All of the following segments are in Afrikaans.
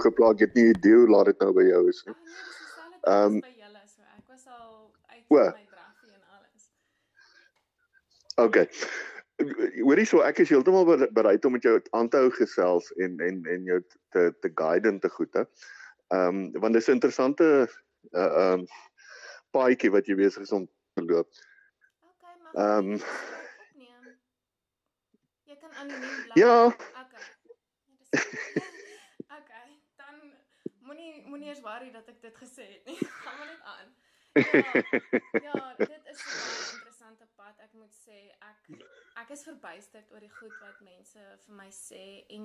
toe geplaas. Ek het nie idee hoe laat dit nou by jou is nie. Ehm um, by julle so. Ek was al uit o, my draffie en alles. Okay. Hoorie so ek is heeltemal bereid om met jou aan te hou gesels en en en jou te te guide en te goeie. Ehm um, want dis 'n interessante uh ehm um, paadjie wat jy besig is om te loop. Okay, maar ehm um, Jy kan anoniem bly. Ja. Okay. dan moenie eens worry dat ek dit gesê het nie. Gaan maar net aan. Ja, ja, dit is 'n interessante pad. Ek moet sê ek ek is verbuisterd oor die goed wat mense vir my sê en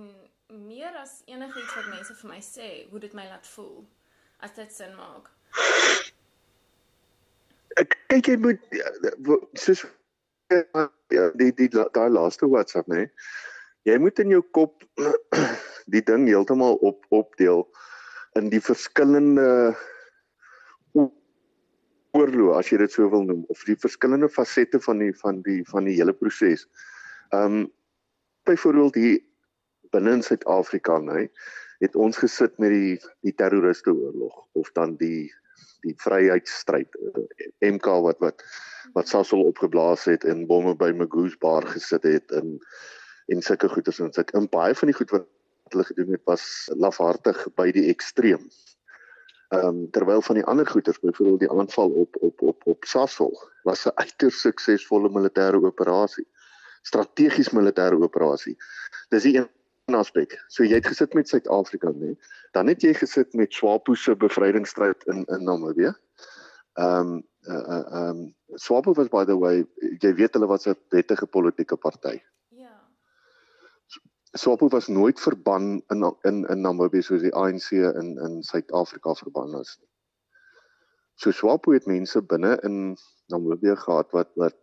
meer as enigiets wat mense vir my sê, hoe dit my laat voel. As dit sin maak. Ek kyk jy moet ja, soos ja, die die daai laaste WhatsApp nê. Jy moet in jou kop die ding heeltemal op opdeel in die verskillende oorloë as jy dit so wil noem of die verskillende fasette van die van die van die hele proses. Ehm um, byvoorbeeld hier binne in Suid-Afrika nê het ons gesit met die die terroriste oorlog of dan die die vryheidsstryd eh, MK wat wat wat Sasol opgeblaas het en bomme by Magoo's bar gesit het in en sulke goeders en sulke in baie van die goed wat hulle gedoen het was lafhartig by die ekstreem. Ehm um, terwyl van die ander goeders byvoorbeeld die aanval op op op op Sasol was 'n uiters suksesvolle militêre operasie. Strategies militêre operasie. Dis die een aspek. So jy het gesit met Suid-Afrika, né? Dan het jy gesit met SWAPO se bevrydingsstryd in in Namibië. Ehm um, uh uh um SWAPO was by the way, jy weet hulle was 'n wettige politieke party. SWAPO was nooit verban in in in Namibië soos die ANC in in Suid-Afrika verban is nie. So SWAPO het mense binne in Namibië gehad wat wat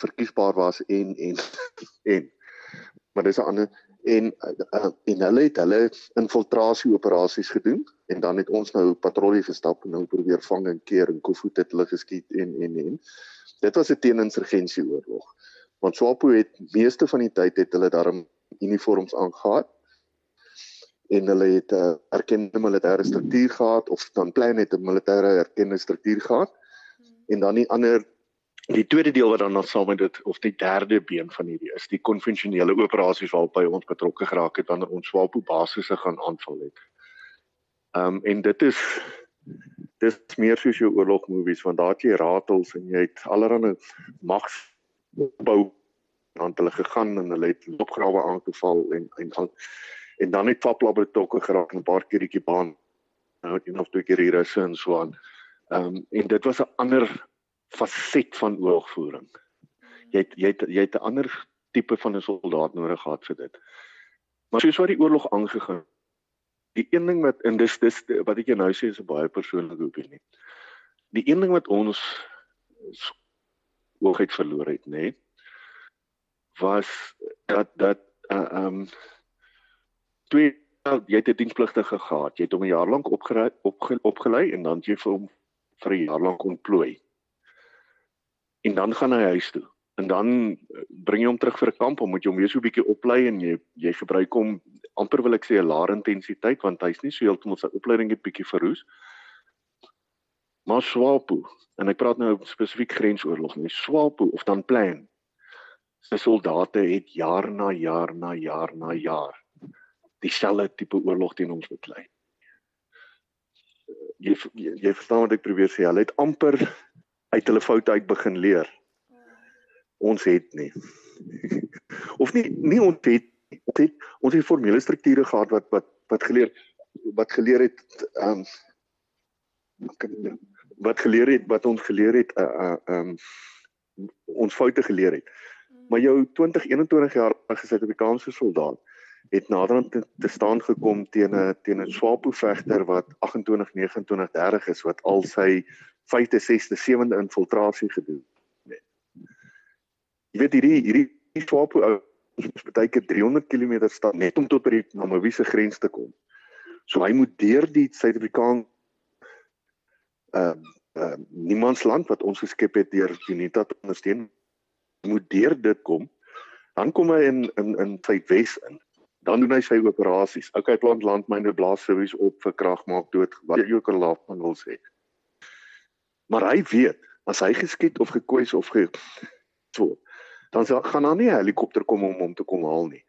verkiesbaar was en en en maar dis 'n ander en uh, en hulle het hulle infiltrasie operasies gedoen en dan het ons nou patrollie gestap en nou probeer vang en keer en Kofoet het hulle geskiet en en en dit was 'n teeninsurgensie oorlog want Swapo het meeste van die tyd het hulle daarom uniforms aangetree en hulle het 'n uh, erkende militêre struktuur gehad of dan plan het 'n militêre erkende struktuur gehad en dan die ander Die tweede deel wat dan nog saam met dit of die derde been van hierdie is die konvensionele operasies waarop by ons betrokke geraak het wanneer ons Swapo basisse gaan aanval het. Ehm um, en dit is dis meer soos jou oorlog movies want daar het jy ratels en jy het allerlei mags bou dan hulle gegaan en hulle het opgrawe aangeval en en al en dan het Fapla betrokke geraak 'n paar keer die baan nou het jy nog twee keer hier is en so aan. Ehm um, en dit was 'n ander faset van oorlogvoering. Jy het, jy het, jy het 'n ander tipe van 'n soldaat nodig gehad vir dit. Maar soos wat die oorlog aangegaan die een ding wat in dis dis wat ek jou nou sê is 'n baie persoonlike opinie. Die een ding wat ons hoogheid verloor het, nê, nee, was dat dat uh um twee jy het 'n dienspligtige gehad. Jy het hom 'n jaar lank opgelei opge, opgelei en dan jy vir hom vir 'n jaar lank ontplooi en dan gaan hy huis toe. En dan eh, bring jy hom terug vir 'n kamp om moet jy hom weer so 'n bietjie oplei en jy jy gebruik hom amper wil ek sê 'n laer intensiteit want hy's nie so heeltemal sy opleiding het bietjie verroes. Maar Swapo en ek praat nou spesifiek grensoorlog nie. Swapo of dan plan. Sy soldate het jaar na jaar na jaar na jaar dieselfde tipe oorlog teen ons beklei. Jy jy, verstaan wat ek probeer sê. Hulle het amper uit hulle foute uit begin leer. Ons het nie. of nie nie ons het ons het ons het formele strukture gehad wat wat wat geleer wat geleer het ehm um, wat geleer het wat ons geleer het uh uh um ons foute geleer het. Maar jou 20 21 jaar Suid-Afrikaanse soldaat het naderhand te, te staan gekom teen 'n teen 'n Swapo vegter wat 28 29 30 is wat al sy 5de, 6de, 7de infiltrasie gedoen het. Jy weet hierdie hierdie Swapo ou is baie keer 300 km stap net om tot by die Namibiese grens te kom. So hy moet deur die Suid-Afrikaan ehm uh, uh, niemandsland wat ons geskep het deur Unita te ondersteun moet deur dit kom. Dan kom hy in in in Suidwes in Dan doen hy sy operasies. Okay, plant landmyne blaas service op vir krag maak dood wat jy ook al daarvan wil sê. Maar hy weet as hy geskiet of gekwes of ge so, dan sal gaan daar nie 'n helikopter kom om hom te kom haal nie.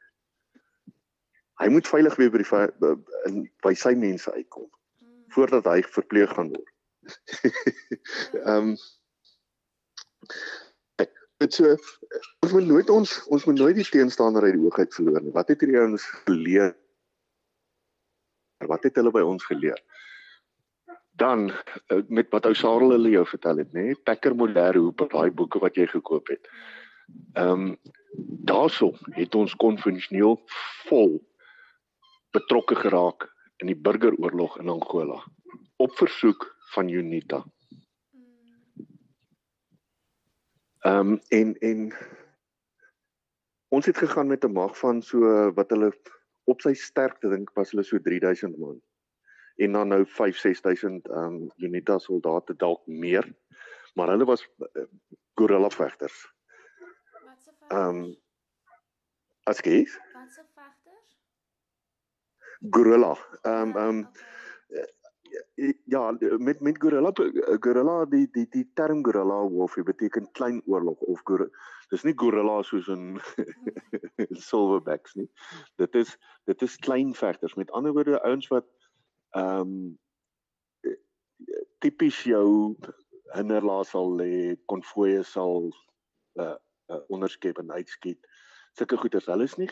Hy moet veilig weer by die in by sy mense uitkom voordat hy verpleeg gaan word. Ehm um, dit so ons moet nooit ons ons moet nooit die teenstander uit die oog uit verloor nie. Wat het hierdie ouens geleer? Wat het hulle by ons geleer? Dan eh, met wat ou Sarel hulle jou vertel het, nê? Packer Moderne Hoop, daai boeke wat jy gekoop het. Ehm um, daarso het ons konvensioneel vol betrokke geraak in die burgeroorlog in Angola op versoek van UNITA. Mm. Ehm um, en en ons het gegaan met 'n mag van so wat hulle op sy sterkte dink was hulle so 3000 man. En dan nou 5 6000 ehm um, UNITA soldate dalk meer. Maar hulle was uh, gorilla vegters. Wat se vegters? Ehm um, as gees Wat se vegters? gorilla. Ehm um, ehm um, Okay. Ja met met gorilla gorilla die die die term gorilla wolf beteken klein oorlog of gorilla dis nie gorilla soos in silverbacks nie. Dit is dit is klein vegters met ander woorde ouens wat ehm um, tipies jou hinderlaas sal lê konvoë sal uh, uh, onderskep en uitskiet sulke goeders. Hulle is nie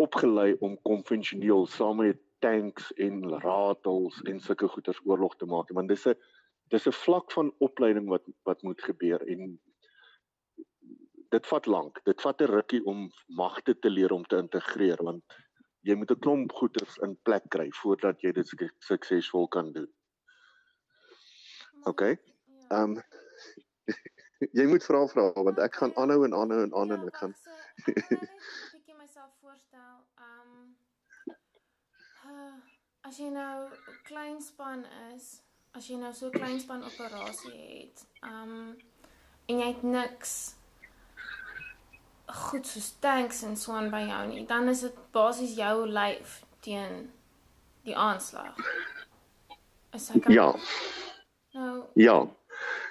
opgelei om konvensioneel saam met tanks en ratels en sulke goeders oorlog te maak. Want dis 'n dis 'n vlak van opleiding wat wat moet gebeur en dit vat lank. Dit vat 'n rukkie om magte te leer om te integreer want jy moet 'n klomp goeders in plek kry voordat jy dit suksesvol kan doen. Okay Ja. ehm um, jy moet vra vra want ek gaan aanhou en aanhou en aanhou en ek gaan wag, so, ek kan nou net 'n bietjie myself voorstel. Um uh, as jy nou klein span is, as jy nou so 'n klein span operasie het, um en jy het niks goed soos tanks en so aan by jou nie, dan is dit basies jou lyf teen die aanslag. Is ek ja nou ja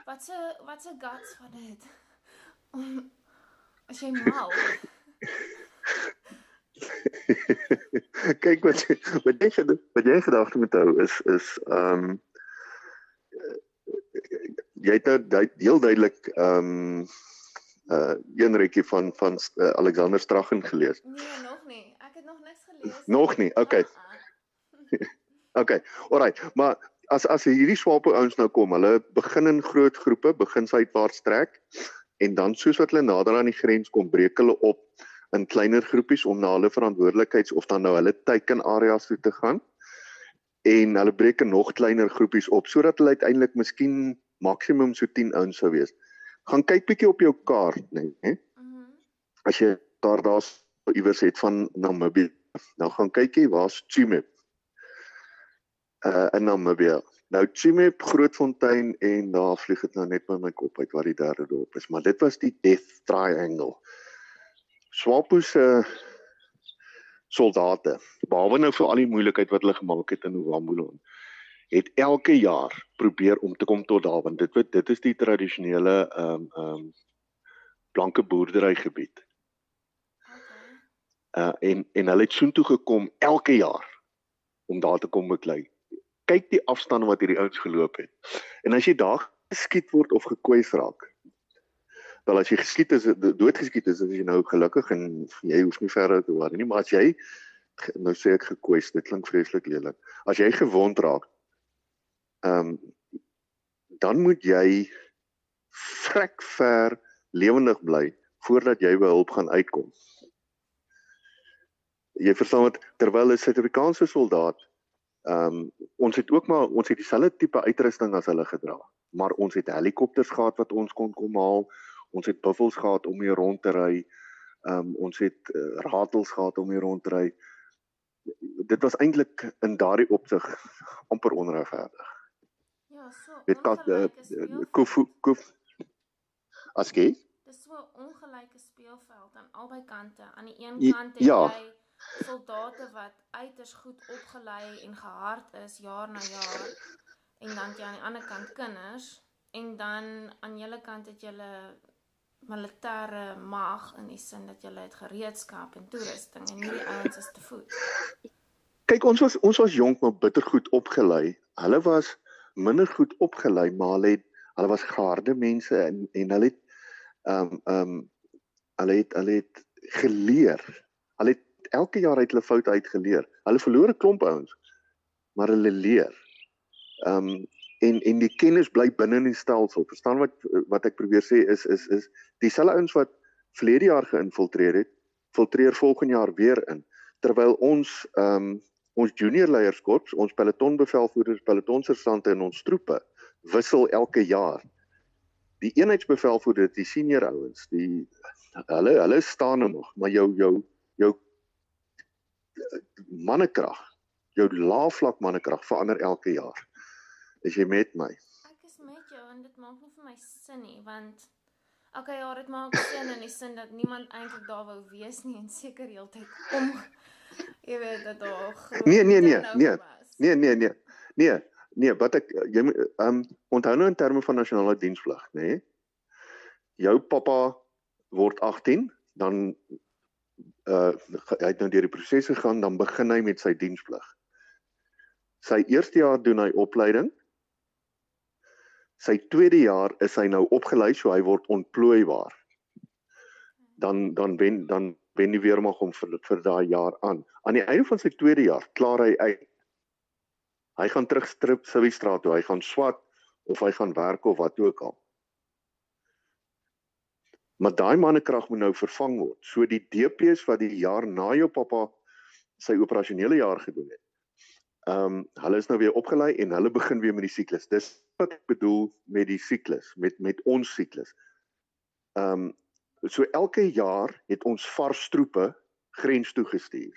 Wat se wat se guts van dit? Om as jy mal. Kyk wat wat jy wat jy gedagte moet hou is is ehm um, jy het nou heel duidelik ehm um, uh een retjie van van uh, Alexander Straggen gelees. Nee, nog nie. Ek het nog niks gelees. Nog nie. Okay. Okay. Alright. Maar as as hierdie swapo ouens nou kom, hulle begin in groot groepe, begin suidwaarts trek en dan soos wat hulle nader aan die grens kom, breek hulle op in kleiner groepies om na hulle verantwoordelikheids of dan nou hulle teiken areas toe te gaan. En hulle breek in nog kleiner groepies op sodat hulle uiteindelik miskien maksimum so 10 ouens sou wees. Gaan kyk bietjie op jou kaart, nê? Nee, Mhm. as jy daar daar's iewers het van Namibië, nou gaan kyk jy waar's Tsumeb. Uh in Namibië. Nou Tsumeb, Grootfontein en daar vlieg dit nou net by my kop uit wat die derde dorp is, maar dit was die Death Triangle. Swapo se soldate, behalwe nou vir al die moeilikheid wat hulle gemaak het in Wambulon, het elke jaar probeer om te kom tot daar want dit weet dit is die tradisionele ehm um, ehm um, blanke boerderygebied. Okay. uh en en hulle het soontoe gekom elke jaar om daar te kom beklei. Kyk die afstande wat hierdie ouens geloop het. En as jy daar geskiet word of gekwes raak. Wel as jy geskiet is doodgeskiet is, is jy nou gelukkig en jy hoef nie verder te worry nie, maar as jy nou sê ek gekwes, dit klink vreeslik lelik. As jy gewond raak, ehm um, dan moet jy vrek ver lewendig bly voordat jy by hulp gaan uitkom jy verstaan wat terwyl 'n Suid-Afrikaanse soldaat ehm um, ons het ook maar ons het dieselfde tipe uitrusting as hulle gedra maar ons het helikopters gehad wat ons kon kom haal ons het buffels gehad om hier rond te ry ehm um, ons het uh, ratels gehad om hier rond te ry dit was eintlik in daardie opsig amper onregverdig Ja, so. weet kat uh, speelveld. koef koef askei Dis so 'n ongelyke speelveld aan albei kante. Aan die een kant het ja. jy soldate wat uiters goed opgelei en gehard is jaar na jaar en dan jy aan die ander kant kinders en dan aan julle kant het julle militêre mag in die sin dat julle het gereedskap en toerusting en hierdie ouens is te voet. Kyk, ons was ons was jonk maar bitter goed opgelei. Hulle was minder goed opgelei, maar hulle het hulle was geharde mense en en hulle het ehm um, ehm um, hulle het hulle het geleer. Hulle het elke jaar uit hulle foute uitgeleer. Hulle verloor 'n klomp ouens, maar hulle leer. Ehm um, en en die kennis bly binne in die stelsel. Verstaan wat wat ek probeer sê is is is dieselfde ouens wat verlede jaar geïnfiltreer het, filtreer volgende jaar weer in terwyl ons ehm um, ons junior leierskorps, ons pelotonbevelvoerders, pelotonsersante en ons troepe wissel elke jaar. Die eenheidsbevelvoerder, die senior ouens, die hulle hulle staan nog, maar jou jou jou mannekrag, jou laafvlak mannekrag verander elke jaar. Is jy met my? Ek is met jou en dit maak nie vir my sin nie want Okay, ja, dit maak sin in die sin dat niemand eintlik daar wou wees nie en seker heeltyd om jy weet dat daar Nee, nee, nee, nee. Nee, nee, nee. Nee, nee, wat ek jy ehm um, onthou nou in terme van nasionale diensvlug, nê? Nee? Jou pappa word 18, dan uh hy het nou deur die proses gegaan, dan begin hy met sy diensvlug. Sy eerste jaar doen hy opleiding. Sy tweede jaar is hy nou opgelei, so hy word ontplooibaar. Dan dan wen dan wen die weermag hom vir vir daai jaar aan. Aan die einde van sy tweede jaar klaar hy uit. Hy gaan terug strip Siwystraat toe. Hy gaan swat of hy gaan werk of wat ook al. Maar daai mannekrag moet nou vervang word. So die DP's wat die jaar na jou pappa sy operasionele jaar gedoen het. Ehm um, hulle is nou weer opgelei en hulle begin weer met die siklus. Dis wat ek bedoel met die siklus, met met ons siklus. Ehm um, so elke jaar het ons vars troepe grens toe gestuur.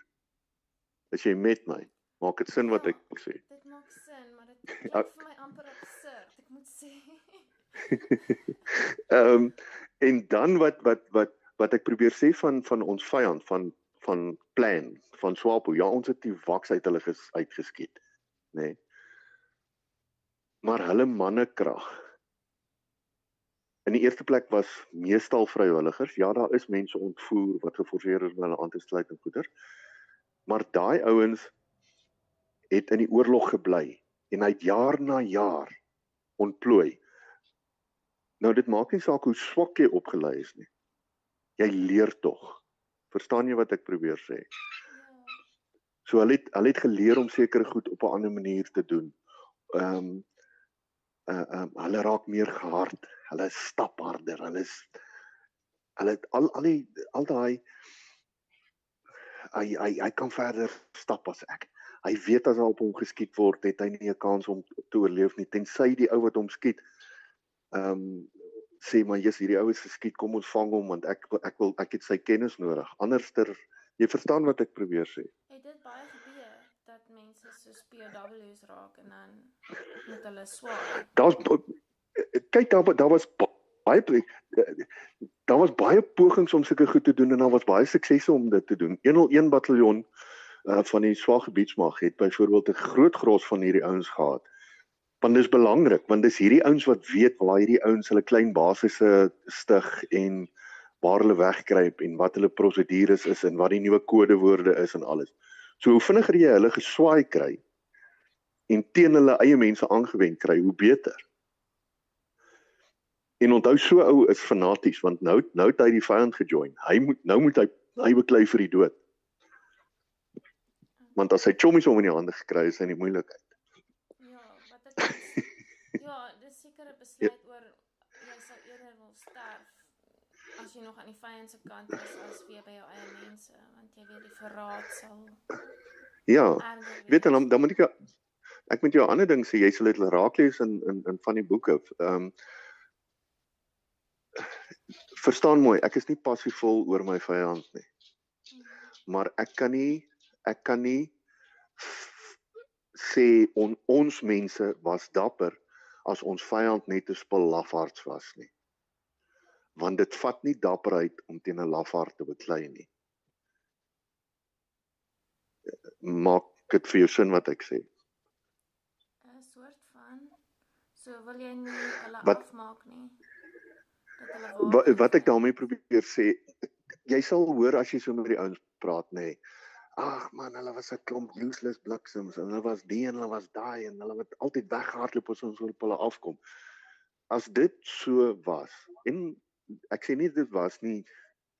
As jy met my, maak dit sin wat ek ja, sê. Dit maak sin, maar dit klink vir my amper absurd, ek moet sê. Ehm um, en dan wat wat wat wat ek probeer sê van van ons vyand van van plan van Swapo. Ja, ons het die waks uit hulle ges, uitgeskiet, nê. Nee. Maar hulle mannekrag In die eerste plek was meestal vrywilligers. Ja, daar is mense ontvoer wat geforseer is om hulle aan te sluit en goeder. Maar daai ouens het in die oorlog gebly en hy het jaar na jaar ontplooi. Nou dit maak nie saak hoe swak jy opgelei is nie. Jy leer tog. Verstaan jy wat ek probeer sê? So hulle het hulle het geleer om sekere goed op 'n ander manier te doen. Ehm um, uh um, hulle raak meer gehard. Hulle stap harder. Hulle is hulle al al die al daai hy hy hy kan verder stap as ek. Hy weet as hy op hom geskiet word, het hy nie 'n kans om te oorleef nie tensy die ou wat hom skiet ehm um, sê maar jy's hierdie ou is geskiet, kom ons vang hom want ek ek wil ek het sy kennis nodig. Anderster jy verstaan wat ek probeer sê. Het dit baie mense soos POW's raak en dan met hulle swaar. Daar's kyk daar daar was baie daar was baie pogings om sulke goed te doen en daar was baie suksese om dit te doen. 101 bataljon uh, van die Swaggebiedsmag het byvoorbeeld 'n groot gros van hierdie ouens gehad. Want dis belangrik want dis hierdie ouens wat weet waar hierdie ouens hulle klein basisse stig en waar hulle wegkruip en wat hulle prosedures is en wat die nuwe kodewoorde is en alles. So hoe vinniger jy hulle geswaai kry en teen hulle eie mense aangewend kry, hoe beter. En onthou so ou is fanaties want nou nou het hy die vyand gejoin. Hy moet nou moet hy hy beklei vir die dood. Want as hy chommies om in die hande gekry is, is hy in die moeilikheid. Ja, wat ek Ja, dis seker 'n besluit ja. oor jy sou eerder wil sterf as jy nog aan die vyand se kant is as weer by jou eie mense, want jy weet die verraad sal Ja. Weet dan dan moet ek ek moet jou 'n ander ding sê, jy sal dit raak lees in in in van die boeke. Ehm um, verstaan mooi, ek is nie passievol oor my vyand nie. Maar ek kan nie ek kan nie sê on, ons mense was dapper as ons vyand net 'n spul lafaards was nie. Want dit vat nie dapperheid om teen 'n lafaard te beklei nie. maak dit vir jou sin wat ek sê? 'n soort van so wil jy nie hulle Wat- afmaak nie. Dat hulle Wat wat ek daarmee probeer sê, jy sal hoor as jy so met die ouens praat nê. Nee. Ag man, hulle was 'n klomp useless bliksems en hulle was die en hulle was daai en hulle het altyd weggehardloop as ons op hulle afkom. As dit so was en ek sê nie dit was nie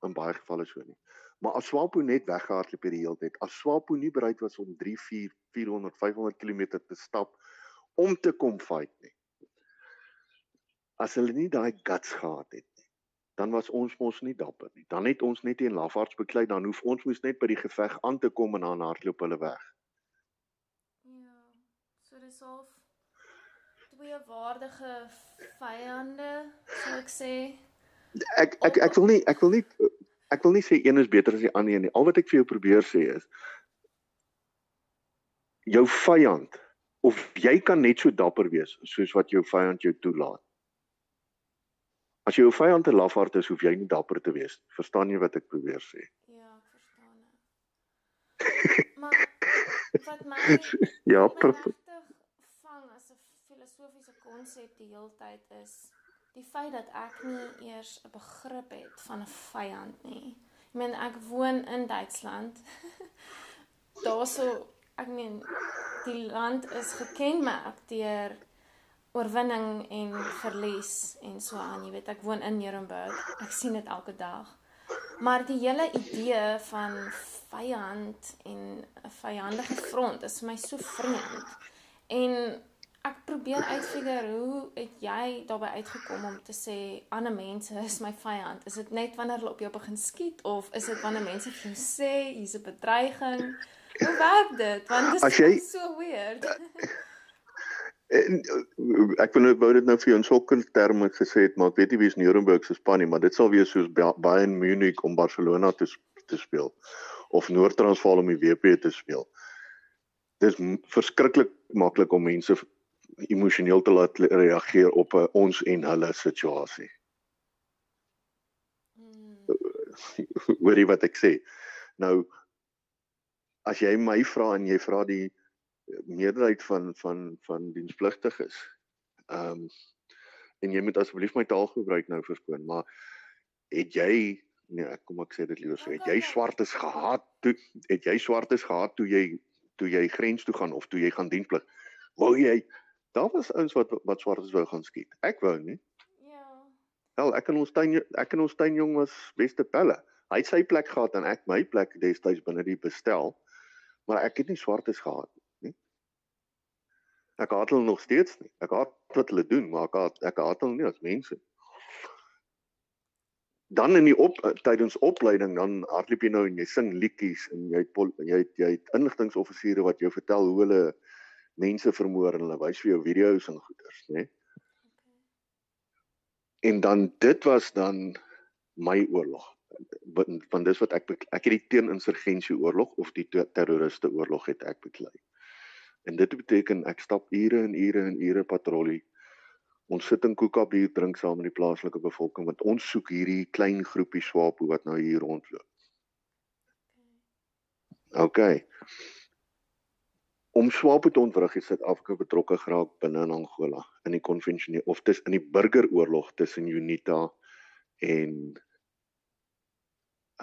in baie gevalle so nie. Maar as Swapo net weggehardloop hierdie hele tyd, as Swapo nie bereid was om 3, 4, 400, 500 km te stap om te kom fight nie. As hulle nie daai guts gehad het nie, dan was ons mos nie dapper nie. Dan het ons net teen Lafards beklei, dan hoef ons moes net by die geveg aan te kom en dan hardloop hulle weg. Ja. So dis half twee waardige vyande, sou ek sê. Ek ek ek wil nie ek wil nie ek wil nie sê een is beter as die ander nie. Al wat ek vir jou probeer sê is jou vyand of jy kan net so dapper wees soos wat jou vyand jou toelaat. As jou vyand 'n lafaard is, hoef jy nie dapper te wees. Verstaan jy wat ek probeer sê? Ja, ek verstaan maar wat my Ja, perfek. vang as 'n filosofiese konsep die hele tyd is die feit dat ek nie eers 'n begrip het van 'n vyand nie. Ek meen ek woon in Duitsland. Daarso ek meen die land is gekenmerk deur oorwinning en verlies en so aan. Jy weet, ek woon in Nuremberg. Ek sien dit elke dag. Maar die hele idee van vyand en 'n vyandige front is vir my so vreemd. En ek probeer uitfigure hoe het jy daarbey uitgekom om te sê ander mense is my vyand? Is dit net wanneer hulle op jou begin skiet of is dit wanneer mense vir jou sê hier's 'n bedreiging? Hoe werk dit? Want dit is jy- so weird. En, ek wil nou wou dit nou vir jou in sokker terme gesê het, maar ek weet nie wie is Nuremberg se span nie, maar dit sal wees soos Ba- Bayern Munich om Barcelona te te speel of Noord-Transvaal om die WP te speel. Dis verskriklik maklik om mense emosioneel te laat reageer op 'n ons en hulle situasie. Hmm. Hoor jy wat ek sê? Nou as jy my vra en jy vra die meerderheid van van van dienspligtiges. Ehm um, en jy moet asseblief my taal gebruik nou verskoon, maar het jy nee, ek kom ek sê dit liewer so, het jy swartes gehaat toe het jy swartes gehaat toe jy toe jy grens toe gaan of toe jy gaan diensplig? Wou jy daar was ouens wat wat swartes wou gaan skiet. Ek wou nie. Ja. Wel, ek en ons tuin ek en ons tuinjong was beste pelle. Hy het sy plek gehad en ek my plek destyds binne die bestel. Maar ek het nie swartes gehad nie. Ek haat hulle nog steeds nie. Ek haat wat hulle doen, maar ek haat ek haat hulle nie as mense. Dan in die op tydens opleiding dan hardloop jy nou en jy sing liedjies en jy het jy het jy het inligtingoffisiere wat jou vertel hoe hulle mense vermoor en hulle wys vir jou video's en goeders, né? En dan dit was dan my oorlog. Want want dis wat ek ek het die teeninsurgensie oorlog of die te- terroriste oorlog het ek beklei. En dit beteken ek stap ure en ure en ure patrollie. Ons sit in Koeka bier drink saam met die plaaslike bevolking want ons soek hierdie klein groepie swapo wat nou hier rondloop. OK. Om swapo te ontwrig het Suid-Afrika betrokke geraak binne in Angola in die konvensionele of dis in die burgeroorlog tussen UNITA en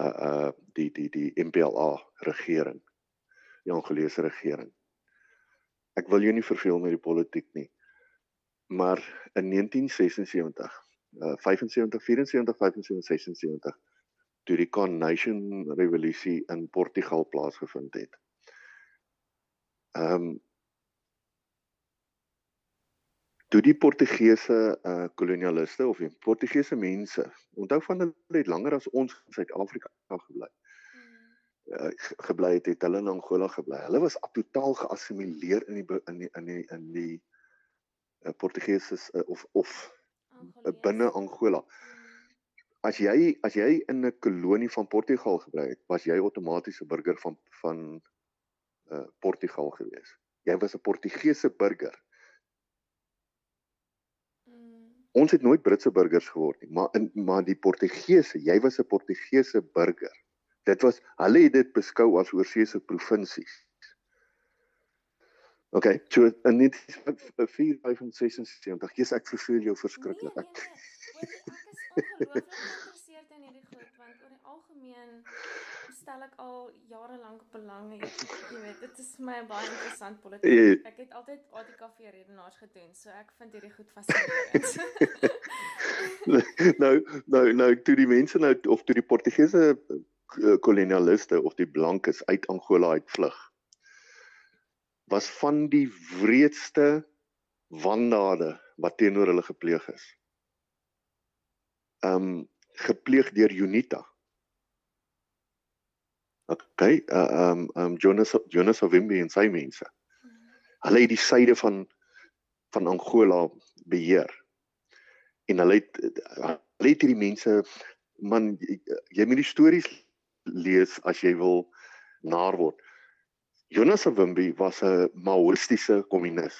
uh uh die die die MPLA regering. Die Angolese regering. Ek wil jou nie verveel met die politiek nie. Maar in 1976, uh 75 74 75 76 toe die Carnation revolusie in Portugal plaasgevind het. Ehm um, toe die Portugese uh kolonialiste of die Portugese mense, onthou van hulle het langer as ons in Suid-Afrika gebly. Uh, ge- gebly het, het hulle in Angola gebly. Hulle was totaal geassimileer in die in die in die in die uh, Portugese uh, of of uh, binne Angola. As jy as jy in 'n kolonie van Portugal gebly het, was jy outomaties 'n burger van van uh Portugal gewees. Jy was 'n Portugese burger. Hmm. Ons het nooit Britse burgers geword nie, maar in maar die Portugese, jy was 'n Portugese burger. Dit was hulle het dit beskou as oorseese provinsies. Okay, so in 1976, jy's ek verveel jou verskriklik. Nee, nee, nee. Ek is ongelooflik geïnteresseerd in hierdie goed want oor die algemeen stel ek al jare lank belang jy, jy weet dit is vir my baie interessant politiek. Ek het altyd ATKV redenaars gedoen, so ek vind hierdie goed fascinerend. nou nou nou toe die mense nou of toe die Portugese eh, kolonialiste of die blankes uit Angola uitvlug was van die wreedste wandade wat teenoor hulle gepleeg is. Um gepleeg deur Unita. Okay, uh, um um Jonas Jonas Ovimbi en sy mense. Hulle het die suide van van Angola beheer. En hulle het hulle het hierdie mense man jy moet die stories lees as jy wil naar word. Jonas Savimbi was 'n maoïstiese kommunis.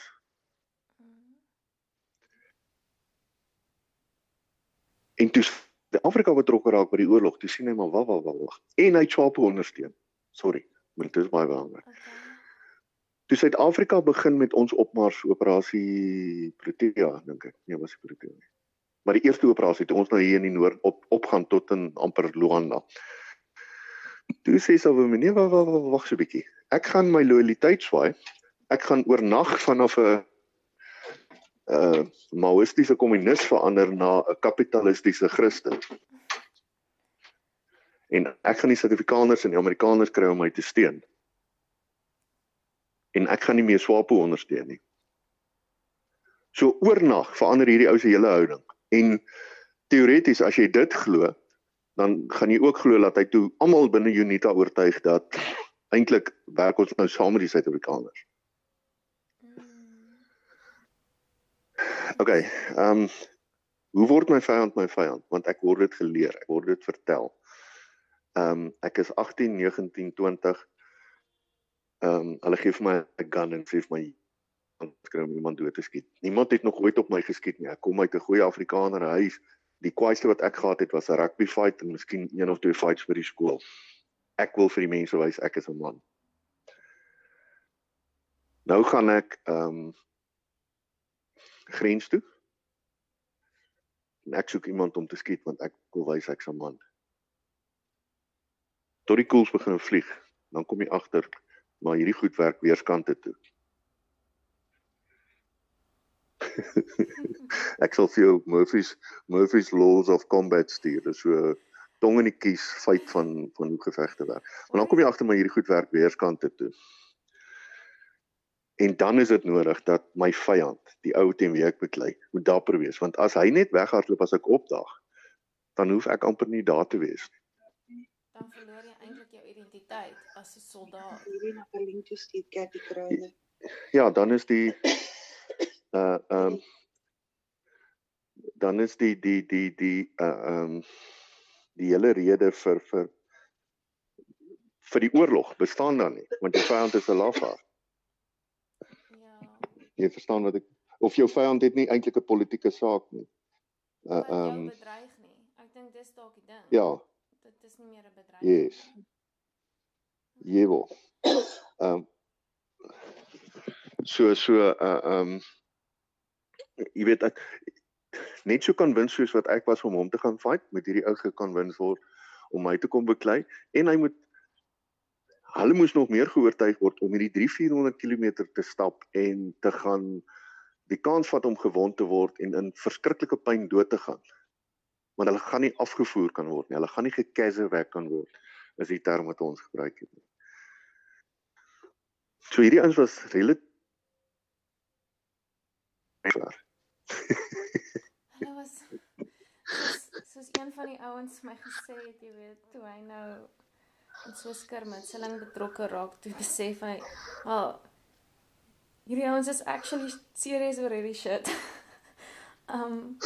En toe Afrika betrokke raak by die oorlog, toe sien hy maar wag wag wag. En hy Swapo ondersteun. Sorry, maar dit is baie belangrik. Toe Suid-Afrika begin met ons opmars operasie Protea, dink ek. Nee, was Protea nie. Maar die eerste operasie toe ons nou hier in die noord op opgaan tot in amper Luanda. Toe sê sy vir my, nee, wag wag wag so 'n bietjie ek gaan my loyaliteit swaai. Ek gaan oornag vanaf 'n 'n uh, maoïstiese kommunis verander na 'n kapitalistiese Christen. En ek gaan die Suid-Afrikaners en die Amerikaners kry om my te steun. En ek gaan nie meer Swapo ondersteun nie. So oornag verander hierdie ou se hele houding. En teoreties as jy dit glo, dan gaan jy ook glo dat hy toe almal binne Unita oortuig dat eintlik werk ons nou saam met die Suid-Afrikaners. OK. Ehm um, hoe word my vyand my vyand? Want ek word dit geleer, ek word dit vertel. Ehm um, ek is 18, 19, 20. Ehm um, hulle gee vir my 'n gun en sê vir my skry om iemand dood te skiet. Niemand het nog ooit op my geskiet nie. Ek kom uit 'n goeie Afrikaner huis. Die kwaaiste wat ek gehad het was 'n rugby fight en miskien een of twee fights by die skool ek wil vir die mense wys ek is 'n man. Nou gaan ek ehm um, grens toe. En ek soek iemand om te skiet want ek wil wys ek's 'n man. Tot die koels begin vlieg, dan kom jy agter maar hierdie goed werk weerskante toe. ek sal vir jou Murphy's Murphy's laws of combat stuur. Dis so tong in die kies feit van van hoe gevegte werk. Maar dan kom jy agter maar hierdie goed werk weerskante toe. En dan is dit nodig dat my vyand, die ou teen wie ek beklei, moet dapper wees want as hy net weghardloop as ek opdag, dan hoef ek amper nie daar te wees nie. Dan verloor jy eintlik jou identiteit as 'n soldaat. Hierdie na Berlin toe steek kat die kruine. Ja, dan is die uh ehm um, dan is die die die die uh ehm um, die hele rede vir vir vir die oorlog bestaan dan nie want die vyand is 'n lafaard. Jy verstaan wat ek of jou vyand het nie eintlik 'n politieke saak nie. Uh ehm um, bedreig nie. Ek dink dis dalk die ding. Ja. Dit is nie meer 'n bedreiging. Yes. Jewo. Ehm um, so so uh ehm um, jy weet ek net so konwins soos wat ek was om hom te gaan fight met hierdie ou gekonwins word om my te kom beklei en hy moet hulle moes nog meer geoortuig word om hierdie 3-400 km te stap en te gaan die kans vat om gewond te word en in verskriklike pyn dood te gaan. Want hulle gaan nie afgevoer kan word nie. Hulle gaan nie gekazerwek kan word is die term wat ons gebruik het. So hierdie ons was relatief Hulle was soos een van die ouens my gesê het, jy weet, toe hy nou in so 'n skirmitseling betrokke raak, toe besef hy, "Ag, oh, hierdie ouens is actually serious oor hierdie shit." um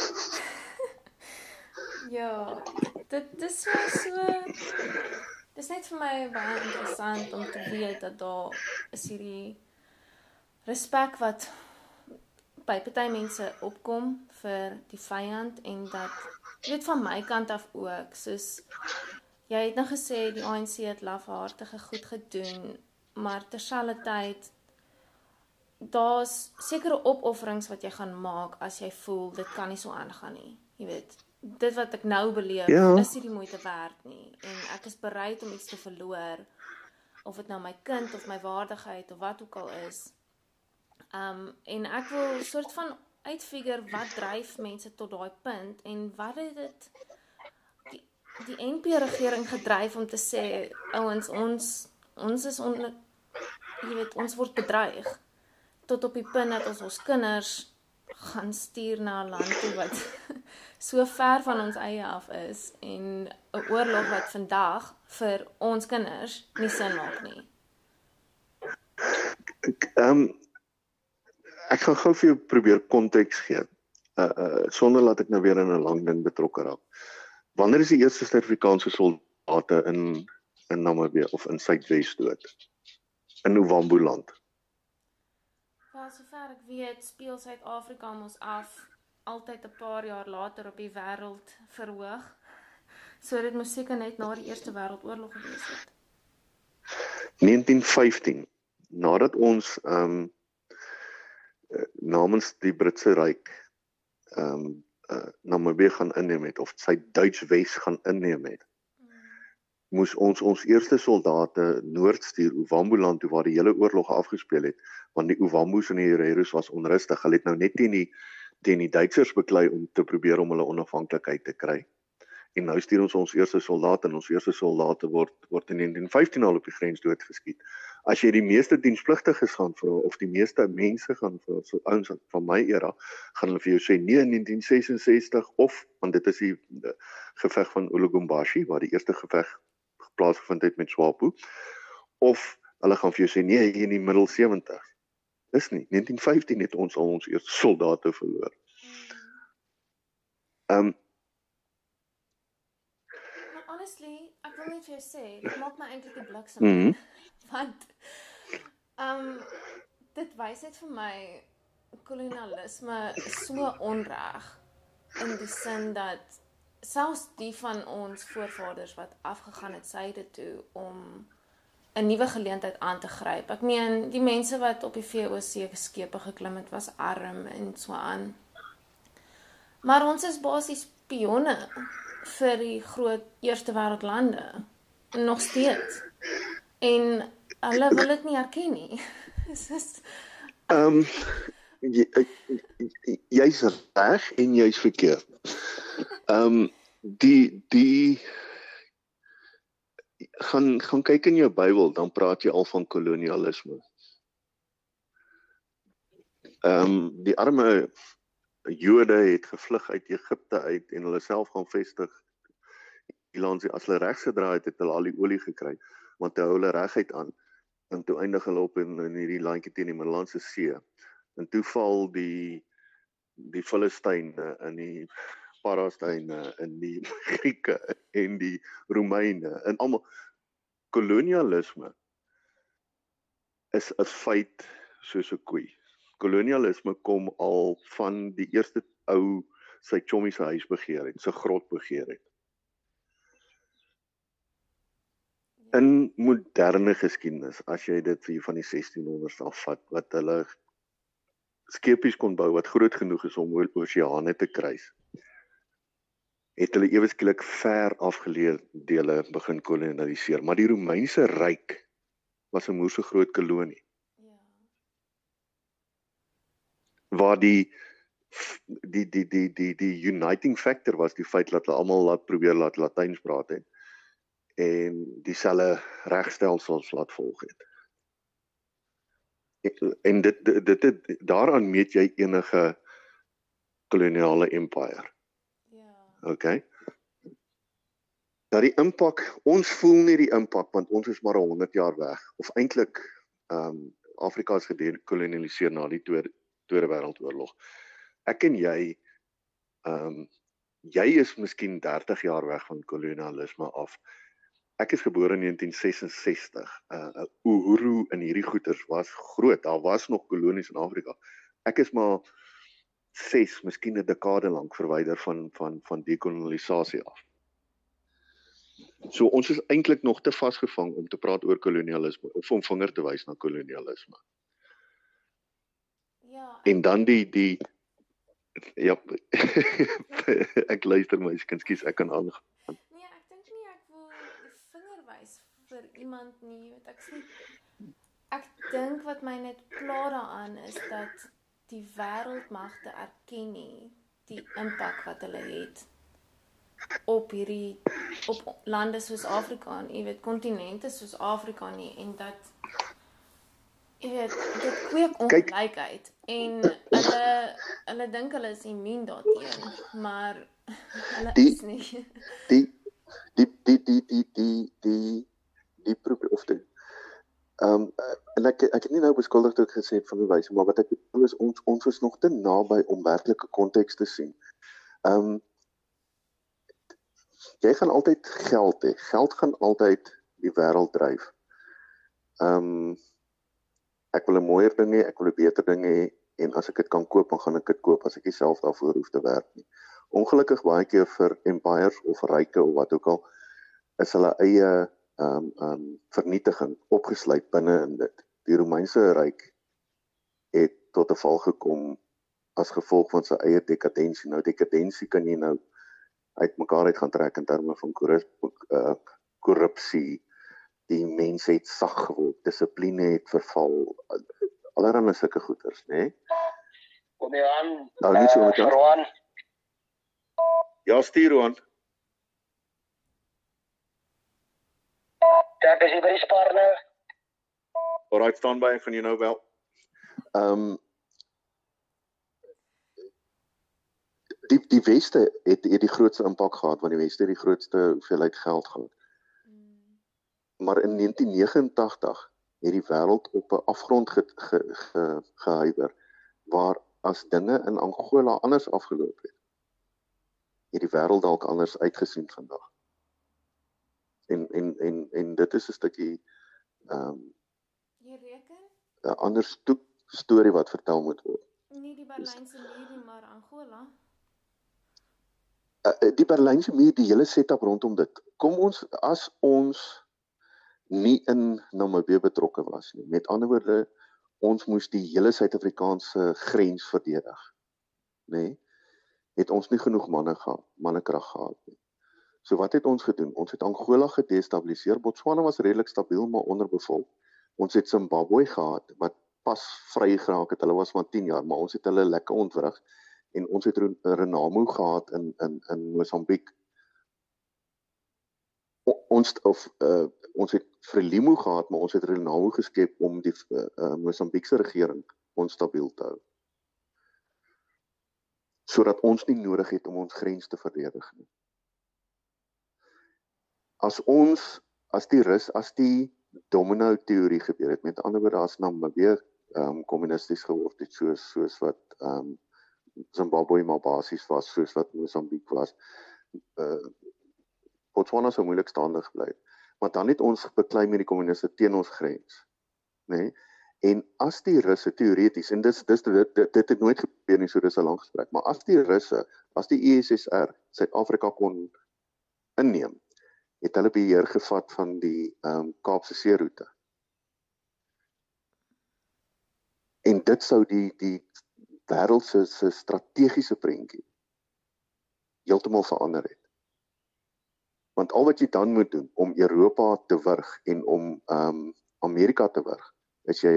Ja, dit dis so so Dis net vir my baie interessant om te weet dat daar is hierdie respek wat by party mense opkom vir die vyand en dat weet van my kant af ook soos jy het nou gesê die ANC het lafhartige goed gedoen maar terselfdertyd daar's sekere opofferings wat jy gaan maak as jy voel dit kan nie so aangaan nie. Jy weet, dit wat ek nou beleef Ja. is nie die moeite werd nie en ek is bereid om iets te verloor of dit nou my kind of my waardigheid of wat ook al is. Um en ek wil soort van uitfigure wat dryf mense tot daai punt en wat het dit die, NP regering gedryf om te sê ouens ons ons is onder jy weet ons word bedreig tot op die punt dat ons ons kinders gaan stuur na 'n land toe wat so ver van ons eie af is en 'n oorlog wat vandag vir ons kinders nie sin maak nie. Ek ehm ek gaan gou vir jou probeer konteks gee. Uh uh sonder dat ek nou weer in 'n lang ding betrokke raak. Wanneer is die eerste Suid-Afrikaanse soldate in in Namibië of in Suidwes dood? In Ovambo land. Wel sover ek weet, speel Suid-Afrika mos af altyd 'n paar jaar later op die wêreld verhoog. So dit moes seker net na die Eerste Wêreldoorlog gewees het. 1915 nadat ons ehm um, namens die Britse ryk ehm um, uh, Namibië gaan inneem het of sy Duits Wes gaan inneem het moes ons ons eerste soldate noord stuur Ovamboland toe waar die hele oorlog afgespeel het want die Ovambos en die Hereros was onrustig. Hulle het nou net teen die teen die Duitsers beklei om te probeer om hulle onafhanklikheid te kry en nou stuur ons ons eerste soldate en ons eerste soldate word word in 1915 al op die grens doodgeskiet as jy die meeste dienspligtiges gaan vir of die meeste mense gaan vir so ouens van my era gaan hulle vir jou sê nee in 1966 of want dit is die uh, geveg van Olugumbashi waar die eerste geveg plaasgevind het met Swapo of hulle gaan vir jou sê nee hier in die middel 70 is nie. 1915 het ons al ons eerste soldate verloor. Ehm um, Maar honestly, ek wil net jou sê, dit maak my eintlik 'n bliksem. mm -hmm. Want ehm um, dit wys net vir my kolonialisme is so onreg in die sin dat selfs die van ons voorvaders wat afgegaan het syde toe om 'n nuwe geleentheid aan te gryp. Ek meen, die mense wat op die VOC skepe geklim het was arm en so aan. Maar ons is basies pionne vir die groot eerste wêreld lande nog steeds. En hulle wil dit nie erken nie. Dis is Ehm um, jy, jy's reg en jy's verkeerd. Ehm um, die die gaan gaan kyk in jou Bybel dan praat jy al van kolonialisme. Ehm um, die arme Jode het gevlug uit Egipte uit en hulle self gaan vestig. Ilansie as hulle regs gedraai het, het hulle al die olie gekry want hulle hou hulle reguit aan en toe eindig hulle op in, in hierdie landjie teen die Middellandse See. En toe val die die Filistyne in die Parastyne in die Grieke en die Romeine en almal kolonialisme is 'n feit soos 'n koei. Kolonialisme kom al van die eerste ou sy chommie se huis begeer het, sy grot begeer het. In moderne geskiedenis, as jy dit vir van die 1600s af vat wat hulle skepies kon bou wat groot genoeg is om oor oseane te kruis, het hulle ewe skielik ver afgeleë dele begin kolonialiseer, maar die Romeinse ryk was 'n moerse groot kolonie ja. Waar die die die die die die uniting factor was die feit dat hulle almal laat probeer laat Latyns praat het en dieselfde regstelsels laat volg het. En dit dit dit daaraan meet jy enige koloniale empire. Ja. Okay. Dat die impak, ons voel nie die impak want ons is maar 100 jaar weg of eintlik ehm um, Afrika is gedekolonialiseer na die Tweede Tweede Wêreldoorlog. Ek en jy ehm um, jy is miskien 30 jaar weg van kolonialisme af. Ek is gebore in 1966. Uh Uhuru in hierdie goeters was groot. Daar was nog kolonies in Afrika. Ek is maar 6, miskien 'n dekade lank verwyder van van van dekolonisasie af. So ons is eintlik nog te vasgevang om te praat oor kolonialisme of om vinger te wys na kolonialisme. Ja. En dan die die ja ek luister my skinskies ek kan aan. Nee, ek dink nie ek wil vinger wys vir iemand nie, want ek sê ek dink wat my net pla daaraan is dat die wêreldmagte erken nie die impak wat hulle het op hierdie op lande soos Afrika en jy weet kontinente soos Afrika nie en dat jy weet dit kweek ongelykheid en hulle hulle dink hulle is immuun daarteen maar hulle Die- is nie Die die die die die die die die probeer of die ehm um, en ek ek het nie nou beskuldig toe ek gesê het van die wyse maar wat ek bedoel is ons ons is nog te naby om werklike konteks te sien. Ehm um, jy gaan altyd geld hê. Geld gaan altyd die wêreld dryf. Ehm um, ek wil 'n mooier ding hê, ek wil 'n beter ding hê en as ek dit kan koop, dan gaan ek dit koop as ek self daarvoor hoef te werk nie. Ongelukkig baie keer vir empires of ryke of wat ook al is hulle eie ehm um, ehm um, vernietiging opgesluit binne in dit. Die Romeinse ryk het tot 'n val gekom as gevolg van sy eie dekadensie. Nou dekadensie kan jy nou uitmekaar uit gaan trek in terme van korrup- uh, korrupsie. Die mense het sag geword, dissipline het verval. Allerhande sulke goeters, né? Nee? Kom jy aan? Nou, nie so met. Roan. Ja, stuur aan. Daar is by die sparne. Alright, staan by van jou nou wel. Ehm um, die die weste het het die grootste impak gehad want die weste het die grootste hoeveelheid geld gehad. Maar in 1989 het die wêreld op 'n afgrond ge, ge, ge, gehuiwer waar as dinge in Angola anders afgeloop het. Het die wêreld dalk anders uitgesien vandag. En en en en dit is 'n stukkie ehm um, jy reken 'n ander stoep storie wat vertel moet word. nie die Berlynse muur nie, maar Angola. uh, die Berlynse muur die hele setup rondom dit. Kom ons as ons nie in Namibië betrokke was nie. Met ander woorde, ons moes die hele Suid-Afrikaanse grens verdedig. Nê? Nee? Het ons nie genoeg manne gehad, mannekrag gehad nie. So wat het ons gedoen? Ons het Angola gedestabiliseer. Botswana was redelik stabiel maar onderbevolk. Ons het Zimbabwe gehad wat pas vry geraak het. Hulle was maar 10 jaar, maar ons het hulle lekker ontwrig en ons het Ren- Renamo gehad in in in Mosambiek. O, ons of uh, ons het Frelimo gehad, maar ons het Renamo geskep om die uh, Mosambiekse regering onstabiel te hou. Sodat ons nie nodig het om ons grens te verdedig nie. As ons as die rus as die domino teorie gebeur het, met ander woorde as Namibië ehm um, kommunisties geword het soos soos wat ehm um, Zimbabwe maar basies was soos wat Mosambiek was. Uh Botswana sou moeilik staande gebly het. Maar dan het ons beklei met die kommuniste teen ons grens. Nê? Nee? En as die Russe teoreties en dis dis dit, dit, dit het nooit gebeur nie so dis 'n lang gesprek, maar as die Russe, as die USSR Suid-Afrika kon inneem, het hulle beheer gevat van die ehm um, Kaapse seeroete. En dit sou die die wêreld se se strategiese prentjie heeltemal verander het. Want al wat jy dan moet doen om Europa te wurg en om ehm um, Amerika te wurg, is jy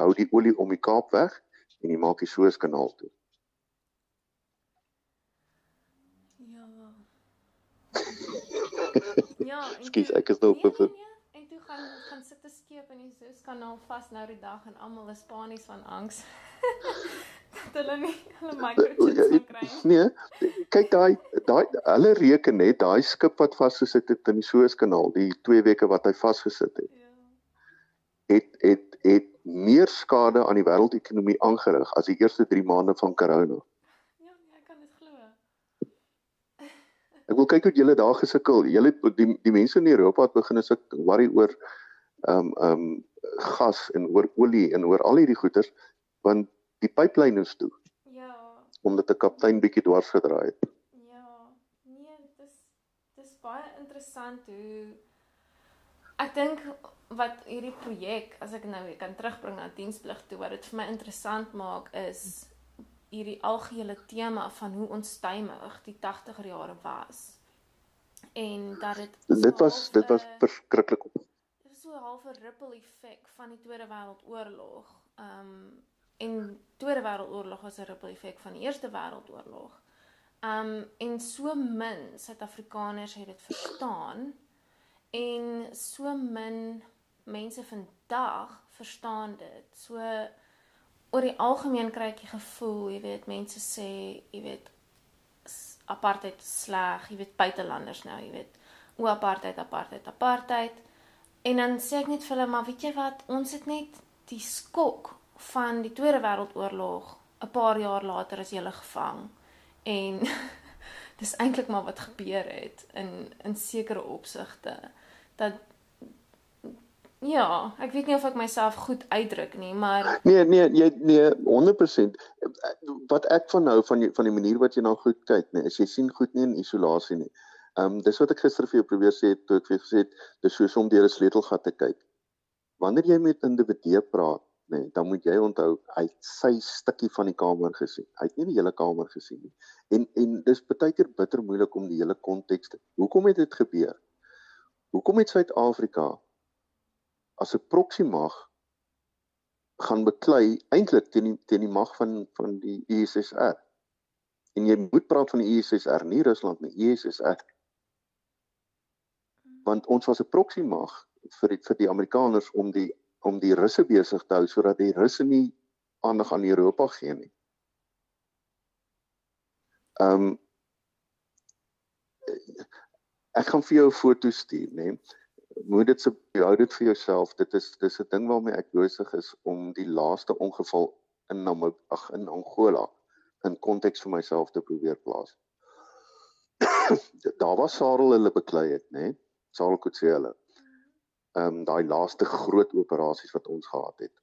hou die olie om die Kaap weg en jy maak die Suezkanaal toe. Ja. ja, Skus, toe- ek is nou op 'n nee, nee, nee, En toe gaan gaan sit 'n skeep in die Suezkanaal vas nou die dag en almal is panies van angs. dat hulle nie hulle microchips gaan kry nie. Nee, kyk daai daai hulle reken net daai skip wat vasgesit het in die Suezkanaal, die 2 weke wat hy vasgesit het, Ja. het het het meer skade aan die wêreldekonomie aangerig as die eerste 3 maande van corona. Ja, nee, ek kan dit glo. Ek wil kyk hoe julle daar gesukkel. Julle die die mense in Europa het begin as ek worry oor ehm um, ehm um, gas en oor olie en oor al hierdie goeders want die pyplyn is toe Ja. omdat 'n kaptein bietjie dwars gedraai het. Ja, nee, dis dis baie interessant hoe ek dink wat hierdie projek as ek nou kan terugbring na diensplig toe wat dit vir my interessant maak is hierdie algehele tema van hoe onstuimig die 80er jare was. En dat dit Dit was dit was verskriklik. Dit was so 'n halfe ripple effek van die Tweede Wêreldoorlog. Um en Tweede Wêreldoorlog was 'n ripple effek van die Eerste Wêreldoorlog. Um en so min Suid-Afrikaners het dit verstaan en so min mense vandag verstaan dit. So oor die algemeen kry ek die gevoel, jy weet, mense sê, jy weet, apartheid sleg, jy weet buitelanders nou, jy weet, o apartheid, apartheid, apartheid. En dan sê ek net vir hulle, maar weet jy wat, ons het net die skok van die Tweede Wêreldoorlog 'n paar jaar later is hulle gevang. En dis eintlik maar wat gebeur het in in sekere opsigte dat ja, ek weet nie of ek myself goed uitdruk nie, maar Nee, nee, jy nee 100%. Wat ek van hou van die, van die manier wat jy nou goed kyk, nee, is jy sien goed nie in isolasie nie. Ehm um, dis wat ek gister vir jou probeer sê toe ek vir jou gesê het dis soos om deur 'n sleutelgat te kyk. Wanneer jy met individue praat, nee, dan moet jy onthou hy het sy stukkie van die kamer gesien. Hy het nie die hele kamer gesien nie. En en dis baie keer bitter moeilik om die hele konteks te. Hoekom het dit gebeur? Hoekom het Suid-Afrika as 'n proxy mag gaan beklei eintlik teen die teen die mag van van die USSR. En jy moet praat van die USSR, nie Rusland nie, USSR. Want ons was 'n proxy mag vir die, vir die Amerikaners om die om die Russe besig te hou sodat die Russe nie aandag aan Europa gee nie. Ehm um, ek gaan vir jou 'n foto stuur, né? Nee moet dit se hou dit vir jouself. Dit is dis 'n ding waarmee ek besig is om die laaste ongeval in Namib ag in Angola in konteks vir myself te probeer plaas. Daar was Sarel hulle beklei het, né? Nee? Sarel Kotse hulle. Ehm um, daai laaste groot operasies wat ons gehad het.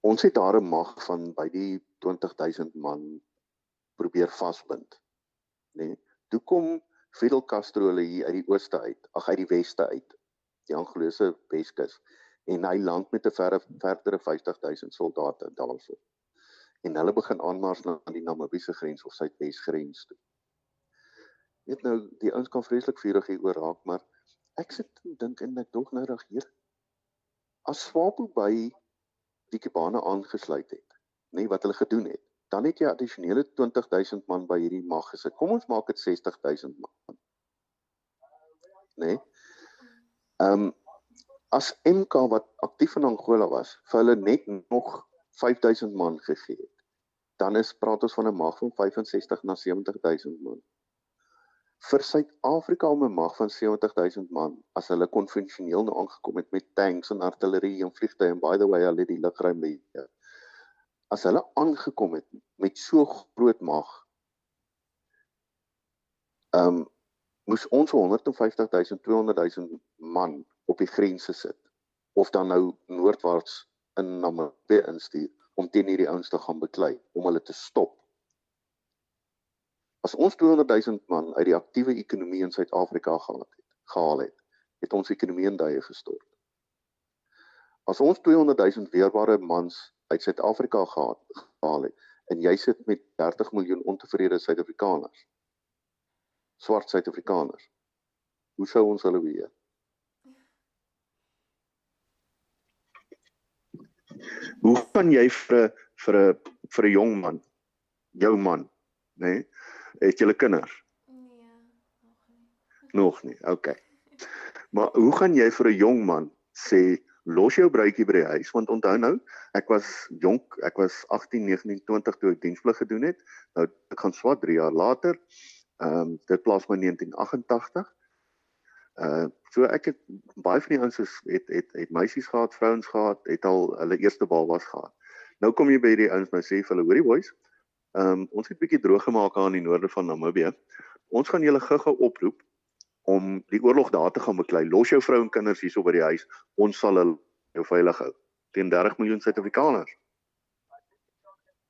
Ons het daar 'n mag van by die 20000 man probeer vasbind, né? Nee? Toe kom Fidel Castro hulle hier uit die ooste uit, ag uit die weste uit, die Angolose Weskus en hy land met 'n verre verdere 50000 soldate daarso. En hulle begin aanmars na die Namibiese grens of Suidwes grens toe. Net nou, die ouens kan vreeslik vurig hier oor raak, maar ek sit en dink en ek dog nou reg hier. As Swapo by die Kibane aangesluit het, nê nee, wat hulle gedoen het, dan het jy addisionele 20000 man by hierdie mag gesit. Kom ons maak dit 60000 man. Né? Nee? Ehm um, as MK wat aktief in Angola was, vir hulle net nog 5000 man gegee het. Dan is praat ons van 'n mag van 65 na 70000 man. Vir Suid-Afrika om 'n mag van 70000 man as hulle konvensioneel nou aangekom het met tanks en artillerie en vliegtuie en by the way hulle die lugruim beheer as hulle aangekom het met so groot mag ehm um, moes ons 150 000 200 000 man op die grense sit of dan nou noordwaarts in Namibië instuur om teen hierdie ouens te gaan beklei om hulle te stop as ons 200 000 man uit die aktiewe ekonomie in Suid-Afrika gehad het gehaal het het ons ekonomie in duie gestort as ons 200 000 weerbare mans uit Suid-Afrika gehaal het en jy sit met 30 miljoen ontevrede Suid-Afrikaners. Swart Suid-Afrikaners. Hoe sou ons hulle weer? Hoe kan jy vir 'n vir 'n vir 'n jong man, jou man, nê? Nee, het jy kinders? nee, nog nie. Nog nie. Okay. Maar hoe gaan jy vir 'n jong man sê los jou bruidjie by die huis want onthou nou ek was jonk ek was 18 19 20 toe ek diensplig gedoen het nou ek gaan swat 3 jaar later ehm um, dit plaas my 1988 uh so ek het baie van die ouens het, het het het meisies gehad vrouens gehad het al hulle eerste babas gehad nou kom jy by die ouens nou sê vir hulle hoorie boys ehm um, ons het bietjie droog gemaak aan die noorde van Namibië ons gaan julle gou-gou oproep om die oorlog daar te gaan beklei. Los jou vrou en kinders hierso by die huis. Ons sal hulle jou veilig hou teen 30 miljoen Suid-Afrikaners.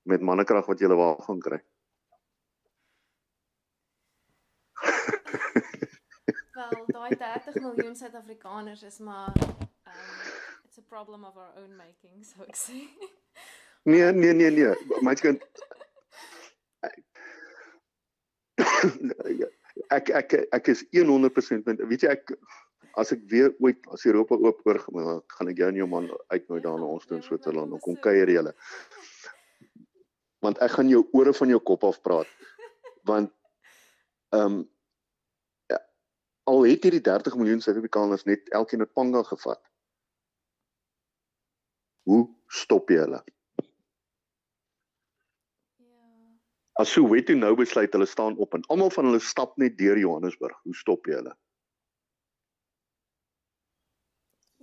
Met mannekrag wat jy wel gaan kry. Wel, daai 30 miljoen Suid-Afrikaners is maar um it's a problem of our own making, so ek sê. Nee, nee, nee, nee. My kind ek ek ek is 100% met weet jy ek as ek weer ooit as Europa oop oor gaan ek jou en jou man uitnooi daar na ons toe in Switserland om kom kuier julle. Want ek gaan jou ore van jou kop af praat. Want ehm um, al het hierdie 30 miljoen Suid-Afrikaners net elkeen 'n panga gevat. Hoe stop jy hulle? As Soweto nou besluit hulle staan op en almal van hulle stap net deur Johannesburg, hoe stop jy hulle?